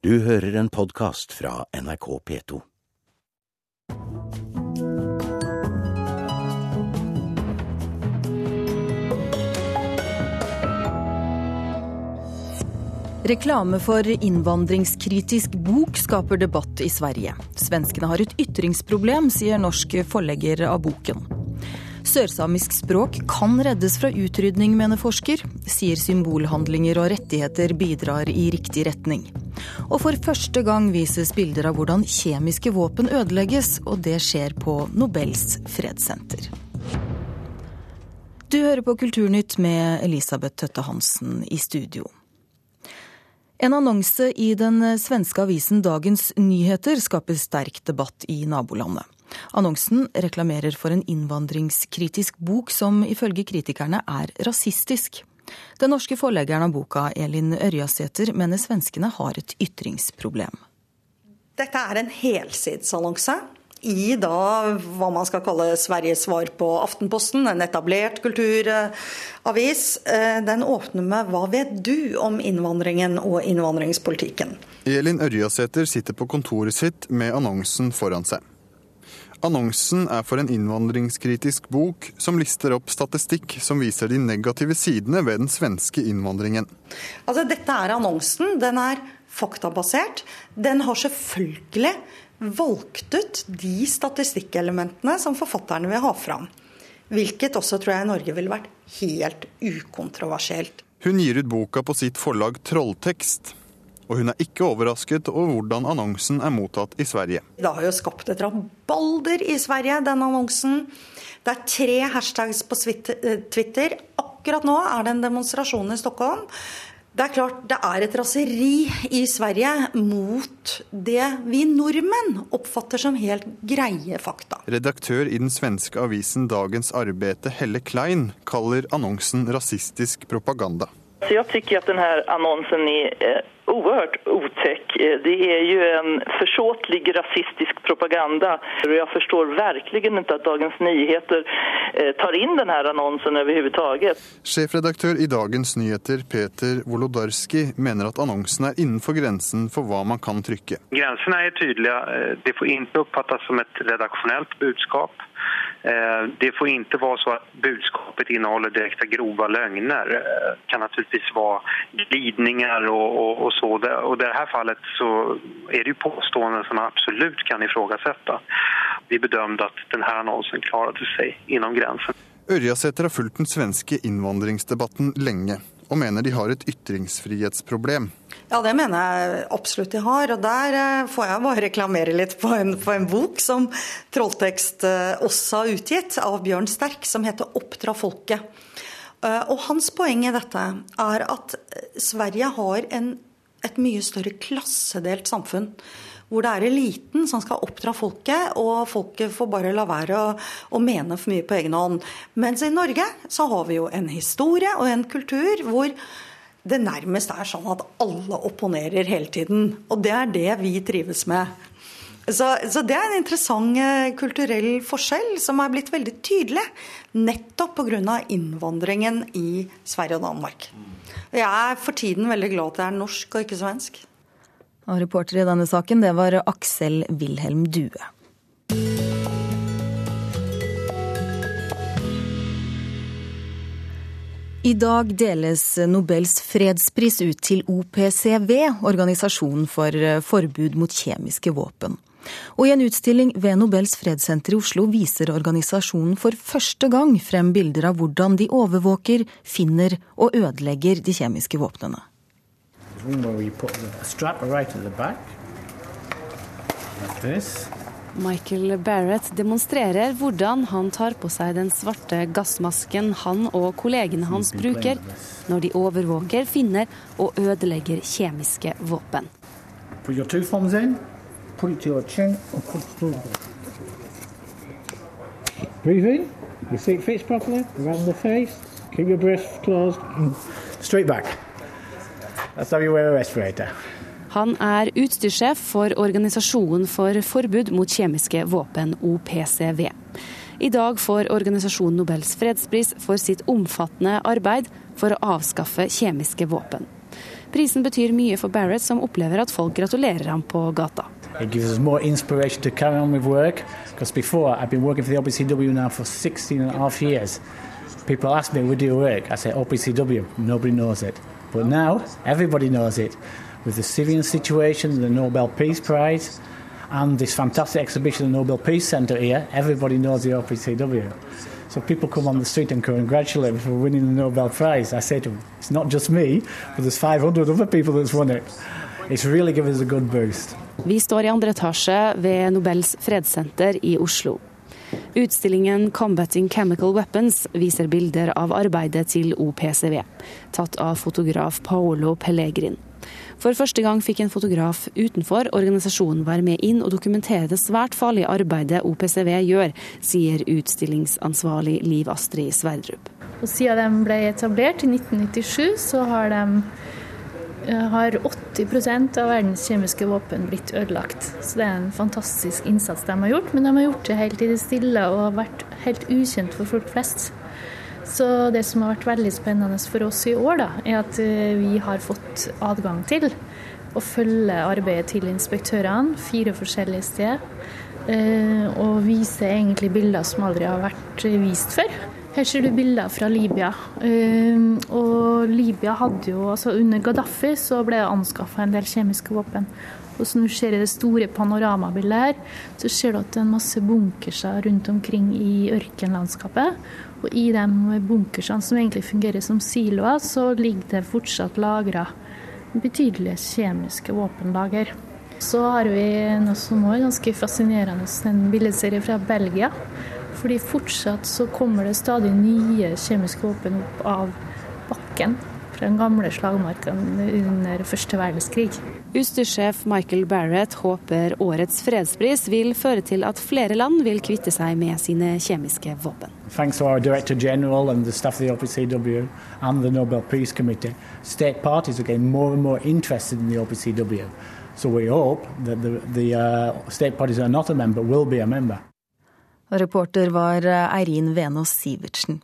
Du hører en podkast fra NRK P2. Reklame for innvandringskritisk bok skaper debatt i Sverige. Svenskene har et ytringsproblem, sier norsk forlegger av boken. Sørsamisk språk kan reddes fra utrydning, mener forsker. Sier symbolhandlinger og rettigheter bidrar i riktig retning. Og for første gang vises bilder av hvordan kjemiske våpen ødelegges, og det skjer på Nobels fredssenter. Du hører på Kulturnytt med Elisabeth Tøtte Hansen i studio. En annonse i den svenske avisen Dagens Nyheter skaper sterk debatt i nabolandet. Annonsen reklamerer for en innvandringskritisk bok som ifølge kritikerne er rasistisk. Den norske forleggeren av boka, Elin Ørjasæter, mener svenskene har et ytringsproblem. Dette er en helsidesannonse i da hva man skal kalle Sveriges svar på Aftenposten, en etablert kulturavis. Den åpner med 'Hva vet du om innvandringen og innvandringspolitikken'? Elin Ørjasæter sitter på kontoret sitt med annonsen foran seg. Annonsen er for en innvandringskritisk bok som lister opp statistikk som viser de negative sidene ved den svenske innvandringen. Altså, dette er annonsen. Den er faktabasert. Den har selvfølgelig valgt ut de statistikkelementene som forfatterne vil ha fram. Hvilket også tror jeg i Norge ville vært helt ukontroversielt. Hun gir ut boka på sitt forlag Trolltekst. Og hun er ikke overrasket over hvordan annonsen er mottatt i Sverige. Det har jo skapt et rabalder i Sverige, den annonsen. Det er tre hashtags på Twitter. Akkurat nå er det en demonstrasjon i Stockholm. Det er klart det er et raseri i Sverige mot det vi nordmenn oppfatter som helt greie fakta. Redaktør i den svenske avisen Dagens Arbete, Helle Klein, kaller annonsen rasistisk propaganda. Så jag tycker att den här annonsen är eh, oerhört otäck. Det är ju en försåtlig rasistisk propaganda. Jag förstår verkligen inte att Dagens Nyheter eh, tar in den här annonsen överhuvudtaget. Sjefredaktør i Dagens Nyheter, Peter Wolodarski, mener at annonsen er innenfor grensen for hva man kan trykke. Grensene er tydelige. Det får ikke oppfattes som et redaksjonelt budskap. Det får ikke være så at budskapet inneholder direkte grove løgner. Det kan naturligvis være glidninger og, og, og så. Og I dette fallet så er det påstående som man absolutt kan ifrågasette. Vi bedømte at denne annonsen klarte seg innom grensen. Ørjasæter har fulgt den svenske innvandringsdebatten lenge, og mener de har et ytringsfrihetsproblem. Ja, det mener jeg absolutt de har. Og der får jeg bare reklamere litt på en, på en bok som Trolltekst også har utgitt, av Bjørn Sterk, som heter 'Oppdra folket'. Og hans poeng i dette er at Sverige har en, et mye større klassedelt samfunn. Hvor det er eliten som skal oppdra folket, og folket får bare la være å, å mene for mye på egen hånd. Mens i Norge så har vi jo en historie og en kultur hvor det nærmest er sånn at alle opponerer hele tiden. Og det er det vi trives med. Så, så det er en interessant kulturell forskjell som er blitt veldig tydelig. Nettopp pga. innvandringen i Sverige og Danmark. Jeg er for tiden veldig glad at jeg er norsk og ikke svensk. Og reporter i denne saken, det var Aksel Wilhelm Due. I dag deles Nobels fredspris ut til OPCW, organisasjonen for forbud mot kjemiske våpen. Og i en utstilling ved Nobels fredssenter i Oslo viser organisasjonen for første gang frem bilder av hvordan de overvåker, finner og ødelegger de kjemiske våpnene. Michael Barrett demonstrerer hvordan han tar på seg den svarte gassmasken han og kollegene hans bruker når de overvåker, finner og ødelegger kjemiske våpen. put your chin put. Breathe in. You see it fits properly around the face. Keep your breath closed. Straight back. That's how you wear a respirator. Han er utstyrssjef for Organisasjonen for forbud mot kjemiske våpen, OPCW. I dag får organisasjonen Nobels fredspris for sitt omfattende arbeid for å avskaffe kjemiske våpen. Prisen betyr mye for Barrett, som opplever at folk gratulerer ham på gata. It gives us more inspiration to carry on with work because before I've been working for the OPCW now for 16 and a half years. People ask me, where do you work? I say OPCW. Nobody knows it. But now everybody knows it. With the Syrian situation, the Nobel Peace Prize, and this fantastic exhibition at the Nobel Peace Centre here, everybody knows the OPCW. So people come on the street and congratulate me for winning the Nobel Prize. I say to them, it's not just me, but there's 500 other people that's won it. It's really given us a good boost. Vi står i andre etasje ved Nobels fredssenter i Oslo. Utstillingen 'Combating Chemical Weapons' viser bilder av arbeidet til OPCW, tatt av fotograf Paolo Pellegrin. For første gang fikk en fotograf utenfor organisasjonen være med inn og dokumentere det svært farlige arbeidet OPCW gjør, sier utstillingsansvarlig Liv Astrid Sverdrup. Og siden de ble etablert i 1997, så har, de, har 80% av verdens kjemiske våpen blitt ødelagt. Så det er en fantastisk innsats de har gjort, men de har gjort det helt i det stille og har vært helt ukjent for folk flest. Så det som har vært veldig spennende for oss i år, da, er at eh, vi har fått adgang til å følge arbeidet til inspektørene fire forskjellige steder. Eh, og vise egentlig bilder som aldri har vært vist før. Her ser du bilder fra Libya. Eh, og Libya hadde jo, altså Under Gaddafi så ble det anskaffa en del kjemiske våpen. Og som du ser det store panoramabildet her, så ser du at det er en masse bunkerser rundt omkring i ørkenlandskapet. Og i de bunkersene som egentlig fungerer som siloer, så ligger det fortsatt lagra betydelige kjemiske våpenlager. Så har vi noe som er ganske fascinerende, en billedserie fra Belgia. Fordi fortsatt så kommer det stadig nye kjemiske våpen opp av bakken fra den gamle slagmarken under første verdenskrig. Utstyrssjef Michael Barrett håper årets fredspris vil føre til at flere land vil kvitte seg med sine kjemiske våpen. Thanks to our Director General and the staff of the OPCW and the Nobel Peace Committee, state parties are getting more and more interested in the OPCW. So we hope that the, the uh, state parties that are not a member will be a member. Reporter var Eirin Venås Sivertsen.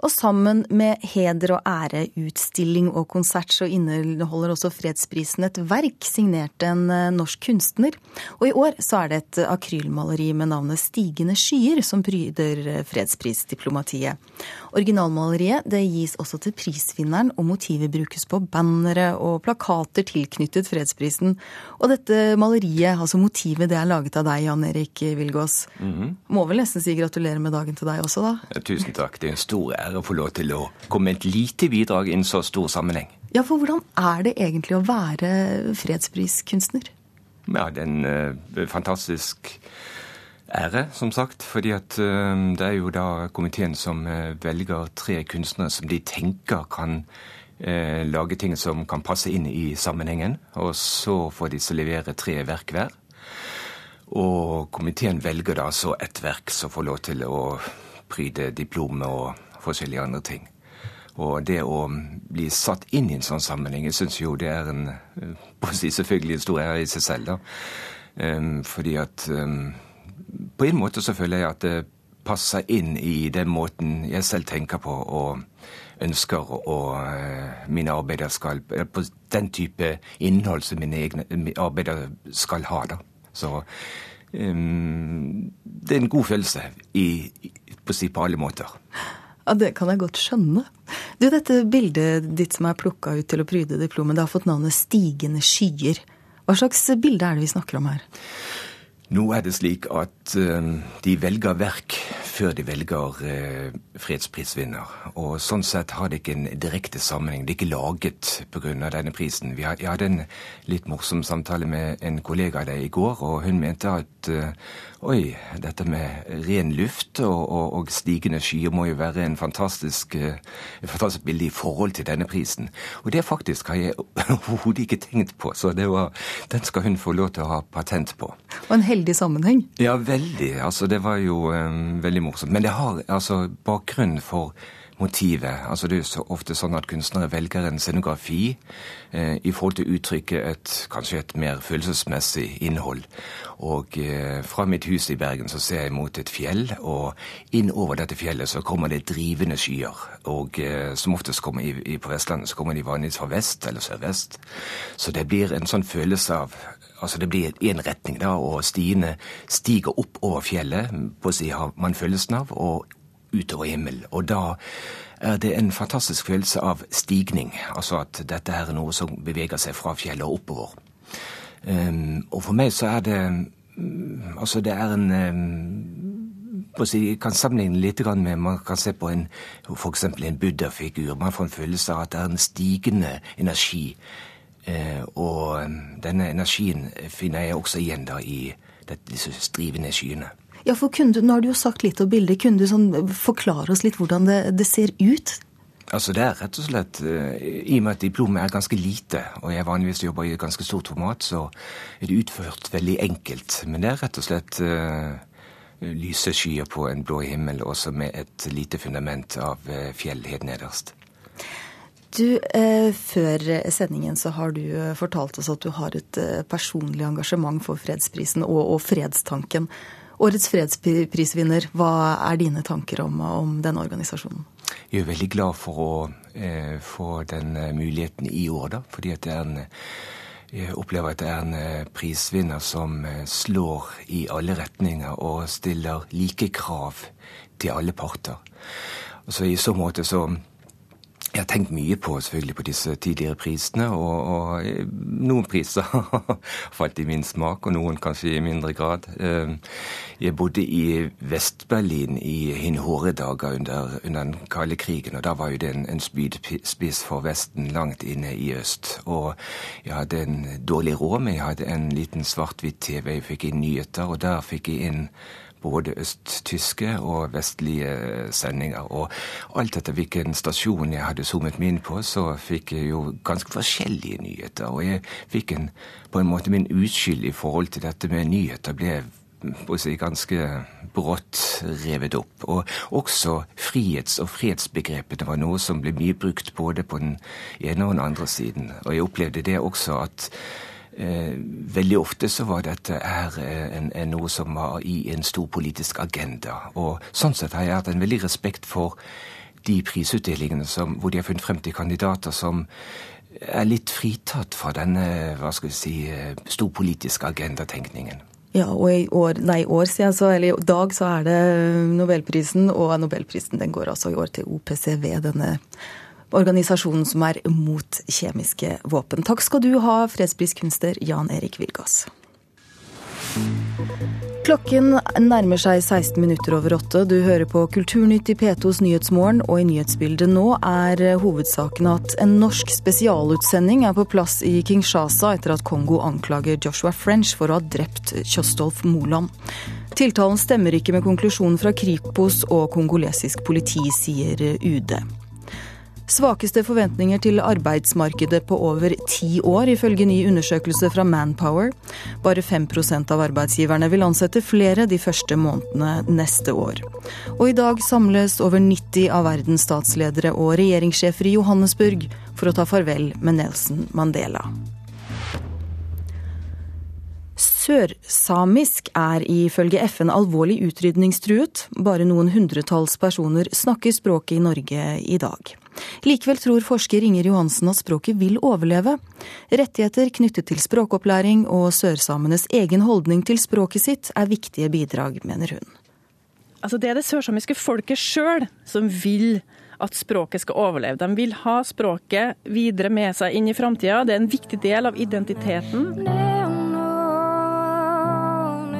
Og sammen med heder og ære, utstilling og konsert så inneholder også fredsprisen et verk signert en eh, norsk kunstner. Og i år så er det et akrylmaleri med navnet Stigende skyer som pryder eh, fredsprisdiplomatiet. Originalmaleriet det gis også til prisvinneren, og motivet brukes på bannere og plakater tilknyttet fredsprisen. Og dette maleriet, altså motivet, det er laget av deg, Jan Erik Vilgås. Mm -hmm. Må vel nesten si gratulerer med dagen til deg også, da? Tusen takk. Det er en stor ære å få lov til å komme med et lite bidrag i en så stor sammenheng. Ja, for hvordan er det egentlig å være fredspriskunstner? Ja, det er en uh, fantastisk ære, som sagt. fordi at uh, det er jo da komiteen som uh, velger tre kunstnere som de tenker kan uh, lage ting som kan passe inn i sammenhengen. Og så får så levere tre verk hver. Og komiteen velger da så ett verk som får lov til å pryde diplomet og forskjellige andre ting. Og det å bli satt inn i en sånn sammenheng, jeg syns jo det er en på å si selvfølgelig en stor ære i seg selv. da. Um, fordi at um, på en måte så føler jeg at det passer inn i den måten jeg selv tenker på og ønsker og mine arbeider skal På den type innhold som mine egne arbeider skal ha, da. Så um, det er en god følelse i, på, på alle måter. Ja, Det kan jeg godt skjønne. Du, Dette bildet ditt som er plukka ut til å pryde diplomet, det har fått navnet Stigende skyer. Hva slags bilde er det vi snakker om her? Nå er det slik at uh, de velger verk før de velger uh, fredsprisvinner. Og sånn sett har det ikke en direkte sammenheng. Det er ikke laget pga. denne prisen. Jeg hadde en litt morsom samtale med en kollega av deg i går, og hun mente at uh, oi, dette med ren luft og, og, og stigende skyer må jo være en fantastisk, et fantastisk bilde i forhold til denne prisen. Og det faktisk har jeg overhodet ikke tenkt på, så var, den skal hun få lov til å ha patent på. Og en heldig sammenheng? Ja, veldig. Altså, det var jo um, veldig morsomt. Men det har altså bakgrunnen for motivet. Altså Det er så ofte sånn at kunstnere velger en scenografi eh, i forhold til å uttrykke et, kanskje et mer følelsesmessig innhold. Og eh, fra mitt hus i Bergen så ser jeg mot et fjell, og inn over dette fjellet så kommer det drivende skyer. Og eh, som oftest kommer i, i, på Vestlandet så kommer de vanligvis fra vest eller sørvest. Så det blir en sånn følelse av Altså det blir én retning, da, og stiene stiger opp over fjellet, på å si har man følelsen av, og utover himmelen. Og da er det en fantastisk følelse av stigning. Altså at dette her er noe som beveger seg fra fjellet og oppover. Um, og for meg så er det um, Altså det er en um, Jeg kan sammenligne litt med Man kan se på en for en buddha-figur. Man får en følelse av at det er en stigende energi. Uh, og denne energien finner jeg også igjen da i disse strivende skyene. Ja, for kunne, Nå har du jo sagt litt om bildet. Kunne du sånn forklare oss litt hvordan det, det, ser ut? Altså Det er rett og slett uh, I og med at diplomet er ganske lite, og jeg vanligvis jobber i et ganske stort format, så er det utført veldig enkelt. Men det er rett og slett uh, lyse skyer på en blå himmel, også med et lite fundament av fjell helt nederst. Du, eh, Før sendingen så har du fortalt oss at du har et eh, personlig engasjement for fredsprisen og, og fredstanken. Årets fredsprisvinner, hva er dine tanker om, om denne organisasjonen? Jeg er veldig glad for å eh, få den eh, muligheten i år, da. Fordi at det er en jeg opplever at det er en eh, prisvinner som eh, slår i alle retninger og stiller like krav til alle parter. Altså I så måte så jeg har tenkt mye på selvfølgelig på disse tidligere prisene, og, og eh, noen priser falt i min smak, og noen kanskje i mindre grad. Eh, jeg bodde i Vest-Berlin i hin hårde dager under, under, den kalde krigen, og da var jo det en, en spydspiss for Vesten langt inne i øst. Og jeg hadde en dårlig råd, men jeg hadde en liten svart-hvitt TV, jeg fikk inn nyheter, og der fikk jeg inn både østtyske og vestlige sendinger. Og alt etter hvilken stasjon jeg hadde zoomet meg inn på, så fikk jeg jo ganske forskjellige nyheter. Og jeg fikk en, på en måte min uskyld i forhold til dette med nyheter ble ganske brått revet opp. Og også frihets- og fredsbegrepene var noe som ble mye brukt både på den ene og den andre siden. Og jeg opplevde det også at Eh, veldig ofte så var dette her eh, en, en, noe som var i en stor politisk agenda. Og sånn sett har jeg hatt en veldig respekt for de prisutdelingene som, hvor de har funnet frem til kandidater som er litt fritatt fra denne hva skal vi si, eh, storpolitiske agendatenkningen. Ja, og i år, nei, år siden, så, eller i dag så er det Nobelprisen, og Nobelprisen den går altså i år til OPCV, denne organisasjonen som er mot kjemiske våpen. Takk skal du ha, fredspriskunstner Jan Erik Vilgaas. Klokken nærmer seg 16 minutter over åtte. Du hører på Kulturnytt i P2s Nyhetsmorgen, og i nyhetsbildet nå er hovedsaken at en norsk spesialutsending er på plass i Kinshasa etter at Kongo anklager Joshua French for å ha drept Kjostolf Moland. Tiltalen stemmer ikke med konklusjonen fra Kripos og kongolesisk politi, sier UD. Svakeste forventninger til arbeidsmarkedet på over ti år, ifølge ny undersøkelse fra Manpower. Bare 5% av arbeidsgiverne vil ansette flere de første månedene neste år. Og i dag samles over 90 av verdens statsledere og regjeringssjefer i Johannesburg for å ta farvel med Nelson Mandela. Sørsamisk er ifølge FN alvorlig utrydningstruet. Bare noen hundretalls personer snakker språket i Norge i dag. Likevel tror forsker Inger Johansen at språket vil overleve. Rettigheter knyttet til språkopplæring og sørsamenes egen holdning til språket sitt er viktige bidrag, mener hun. Altså det er det sørsamiske folket sjøl som vil at språket skal overleve. De vil ha språket videre med seg inn i framtida. Det er en viktig del av identiteten.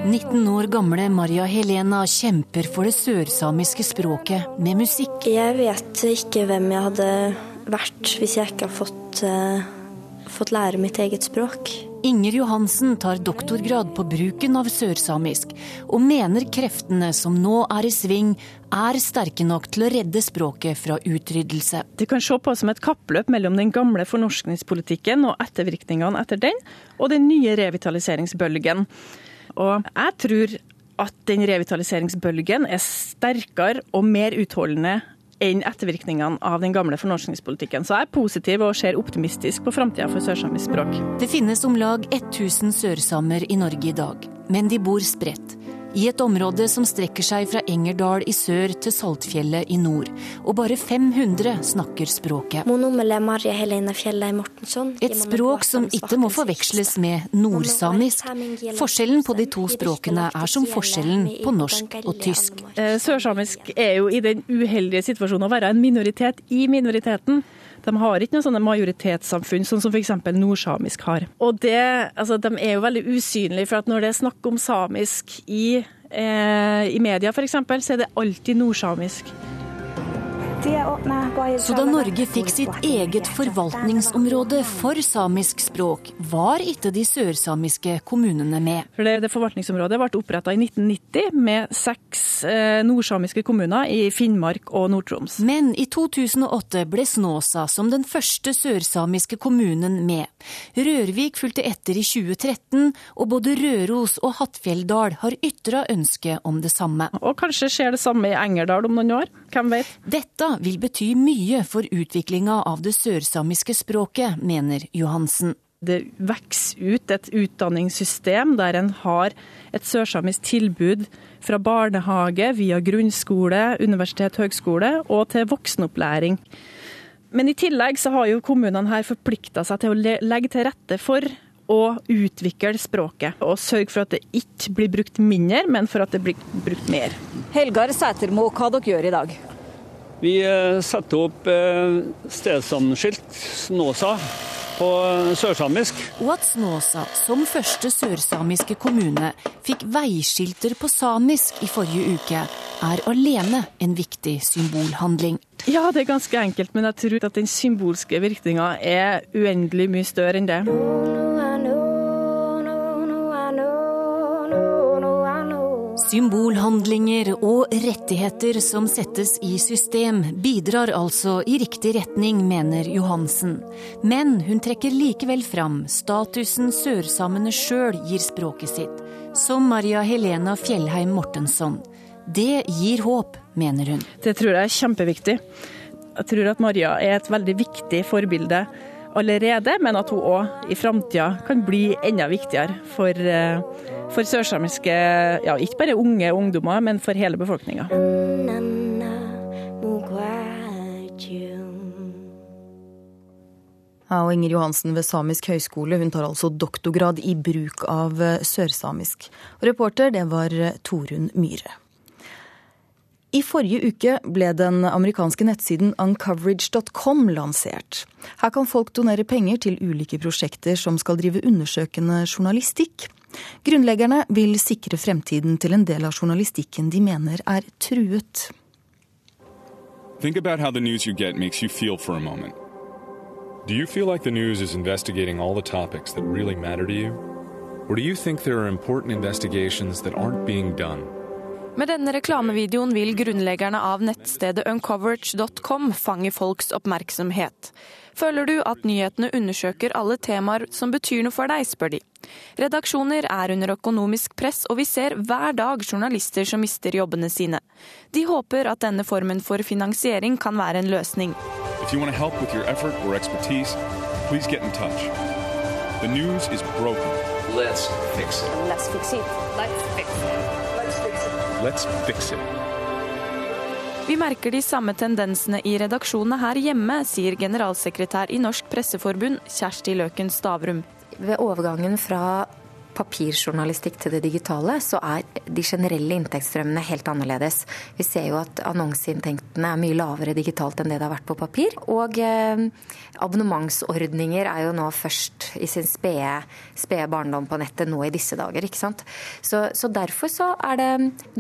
19 år gamle Maria Helena kjemper for det sørsamiske språket med musikk. Jeg vet ikke hvem jeg hadde vært hvis jeg ikke har fått, uh, fått lære mitt eget språk. Inger Johansen tar doktorgrad på bruken av sørsamisk, og mener kreftene som nå er i sving, er sterke nok til å redde språket fra utryddelse. Det kan se på som et kappløp mellom den gamle fornorskningspolitikken og ettervirkningene etter den, og den nye revitaliseringsbølgen. Og jeg tror at den revitaliseringsbølgen er sterkere og mer utholdende enn ettervirkningene av den gamle fornorskningspolitikken. Så jeg er positiv og ser optimistisk på framtida for sørsamisk språk. Det finnes om lag 1000 sørsamer i Norge i dag, men de bor spredt i et område som strekker seg fra Engerdal i sør til Saltfjellet i nord. Og bare 500 snakker språket. Et språk som ikke må forveksles med nordsamisk. Forskjellen på de to språkene er som forskjellen på norsk og tysk. Eh, sørsamisk er jo i den uheldige situasjonen å være en minoritet i minoriteten. De har ikke noen sånne majoritetssamfunn, sånn som f.eks. nordsamisk har. Og det, altså, De er jo veldig usynlige, for at når det er snakk om samisk i, eh, i media f.eks., så er det alltid nordsamisk. Så da Norge fikk sitt eget forvaltningsområde for samisk språk, var ikke de sørsamiske kommunene med. For det, det Forvaltningsområdet ble oppretta i 1990 med seks eh, nordsamiske kommuner i Finnmark og Nord-Troms. Men i 2008 ble Snåsa som den første sørsamiske kommunen med. Rørvik fulgte etter i 2013, og både Røros og Hattfjelldal har ytra ønske om det samme. Og kanskje skjer det samme i Engerdal om noen år, hvem vet? Dette vil bety mye for utviklinga av det sørsamiske språket, mener Johansen. Det vokser ut et utdanningssystem der en har et sørsamisk tilbud fra barnehage via grunnskole, universitet, høgskole og til voksenopplæring. Men i tillegg så har jo kommunene her forplikta seg til å legge til rette for å utvikle språket. Og sørge for at det ikke blir brukt mindre, men for at det blir brukt mer. Helgar Sætermo, hva dere gjør i dag? Vi eh, setter opp eh, stedsnavnskilt, Snåsa, på sørsamisk. Og at Snåsa, som første sørsamiske kommune, fikk veiskilter på samisk i forrige uke, er alene en viktig symbolhandling. Ja, det er ganske enkelt, men jeg tror at den symbolske virkninga er uendelig mye større enn det. Symbolhandlinger og rettigheter som settes i system, bidrar altså i riktig retning, mener Johansen. Men hun trekker likevel fram statusen sørsamene sjøl gir språket sitt, som Maria Helena Fjellheim Mortensson. Det gir håp, mener hun. Det tror jeg er kjempeviktig. Jeg tror at Maria er et veldig viktig forbilde allerede, men at hun òg i framtida kan bli enda viktigere for, eh, for sørsamiske, ja ikke bare unge ungdommer, men for hele befolkninga. Ja, og Inger Johansen ved Samisk høgskole hun tar altså doktorgrad i bruk av eh, sørsamisk. Og reporter det var eh, Torunn Myhre. I forrige uke ble den amerikanske nettsiden uncoverage.com lansert. Her kan folk donere penger til ulike prosjekter som skal drive undersøkende journalistikk. Grunnleggerne vil sikre fremtiden til en del av journalistikken de mener er truet. Think about how the news you get makes you for a moment. Do you feel like the news is investigating all the topics that really matter to you? Or do you think there are important investigations that aren't being done? Med denne reklamevideoen vil grunnleggerne av nettstedet uncoverage.com fange folks oppmerksomhet. Føler du at nyhetene undersøker alle temaer som betyr noe for deg, spør de. Redaksjoner er under økonomisk press, og vi ser hver dag journalister som mister jobbene sine. De håper at denne formen for finansiering kan være en løsning. If you want to help with your effort or expertise, please get in touch. The news is broken. Let's fix it. Let's fix it. Let's fix it. Let's fix it. Vi merker de samme tendensene i redaksjonene her hjemme, sier generalsekretær i Norsk Presseforbund, Kjersti Løken Stavrum. Ved overgangen fra papirjournalistikk til det digitale, så er de generelle inntektsstrømmene helt annerledes. Vi ser jo at annonseinntektene er mye lavere digitalt enn det det har vært på papir. Og eh, abonnementsordninger er jo nå først i sin spede, spede barndom på nettet nå i disse dager. ikke sant? Så, så derfor så er det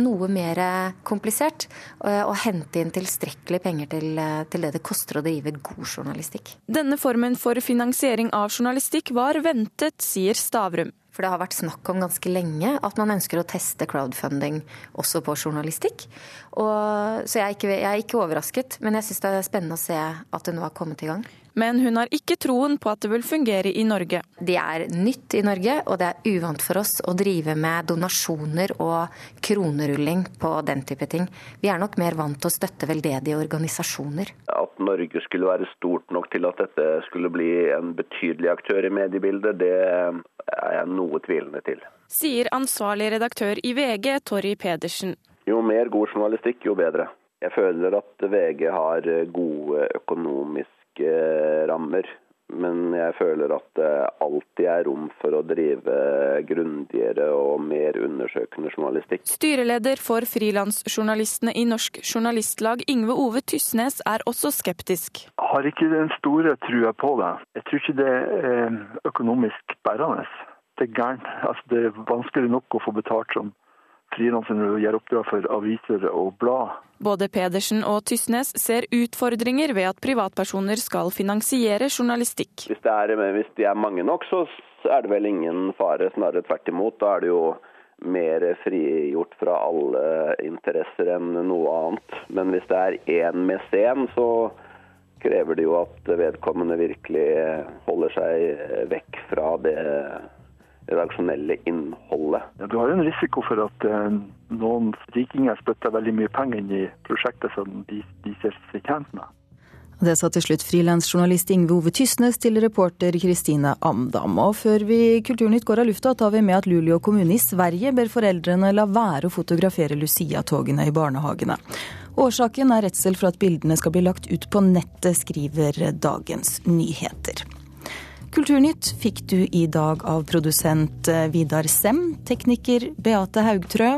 noe mer komplisert å, å hente inn tilstrekkelig penger til, til det det koster å drive god journalistikk. Denne formen for finansiering av journalistikk var ventet, sier Stavrum. For det har vært snakk om ganske lenge at man ønsker å teste crowdfunding også på journalistikk. Og, så jeg er, ikke, jeg er, ikke, overrasket, men jeg syns det er spennende å se at det nå har kommet i gang. Men hun har ikke troen på at det vil fungere i Norge. Det er nytt i Norge, og det er uvant for oss å drive med donasjoner og kronerulling på den type ting. Vi er nok mer vant til å støtte veldedige organisasjoner. At Norge skulle være stort nok til at dette skulle bli en betydelig aktør i mediebildet, det er jeg noe tvilende til. Sier ansvarlig redaktør i VG, Torry Pedersen. Jo mer god journalistikk, jo bedre. Jeg føler at VG har gode økonomiske rammer. Men jeg føler at det alltid er rom for å drive grundigere og mer undersøkende journalistikk. Styreleder for frilansjournalistene i Norsk Journalistlag, Yngve Ove Tysnes, er også skeptisk. Jeg har ikke den store trua på det. Jeg tror ikke det er økonomisk bærende. Det er gærent. Altså, det er vanskelig nok å få betalt som frilanser når du gjør oppdrag for aviser og blad. Både Pedersen og Tysnes ser utfordringer ved at privatpersoner skal finansiere journalistikk. Hvis, er, hvis de er mange nok, så er det vel ingen fare. Snarere tvert imot. Da er det jo mer frigjort fra alle interesser enn noe annet. Men hvis det er én mesen, så krever det jo at vedkommende virkelig holder seg vekk fra det redaksjonelle innholdet. Ja, du har jo en risiko for at eh, noen rikinger spytter veldig mye penger inn i prosjektet som de, de ser seg tjent med. Det sa til slutt frilansjournalist Ingve Ove Tysnes til reporter Kristine Amdam. Og før vi Kulturnytt går av lufta, tar vi med at Luleå kommune i Sverige ber foreldrene la være å fotografere Lucia-togene i barnehagene. Årsaken er redsel for at bildene skal bli lagt ut på nettet, skriver Dagens Nyheter. Kulturnytt fikk du i dag av produsent Vidar Sem, tekniker Beate Haugtrø.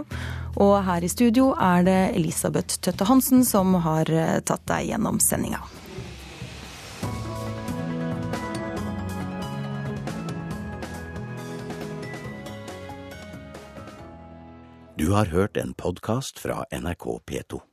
Og her i studio er det Elisabeth Tøtte Hansen som har tatt deg gjennom sendinga. Du har hørt en podkast fra NRK P2.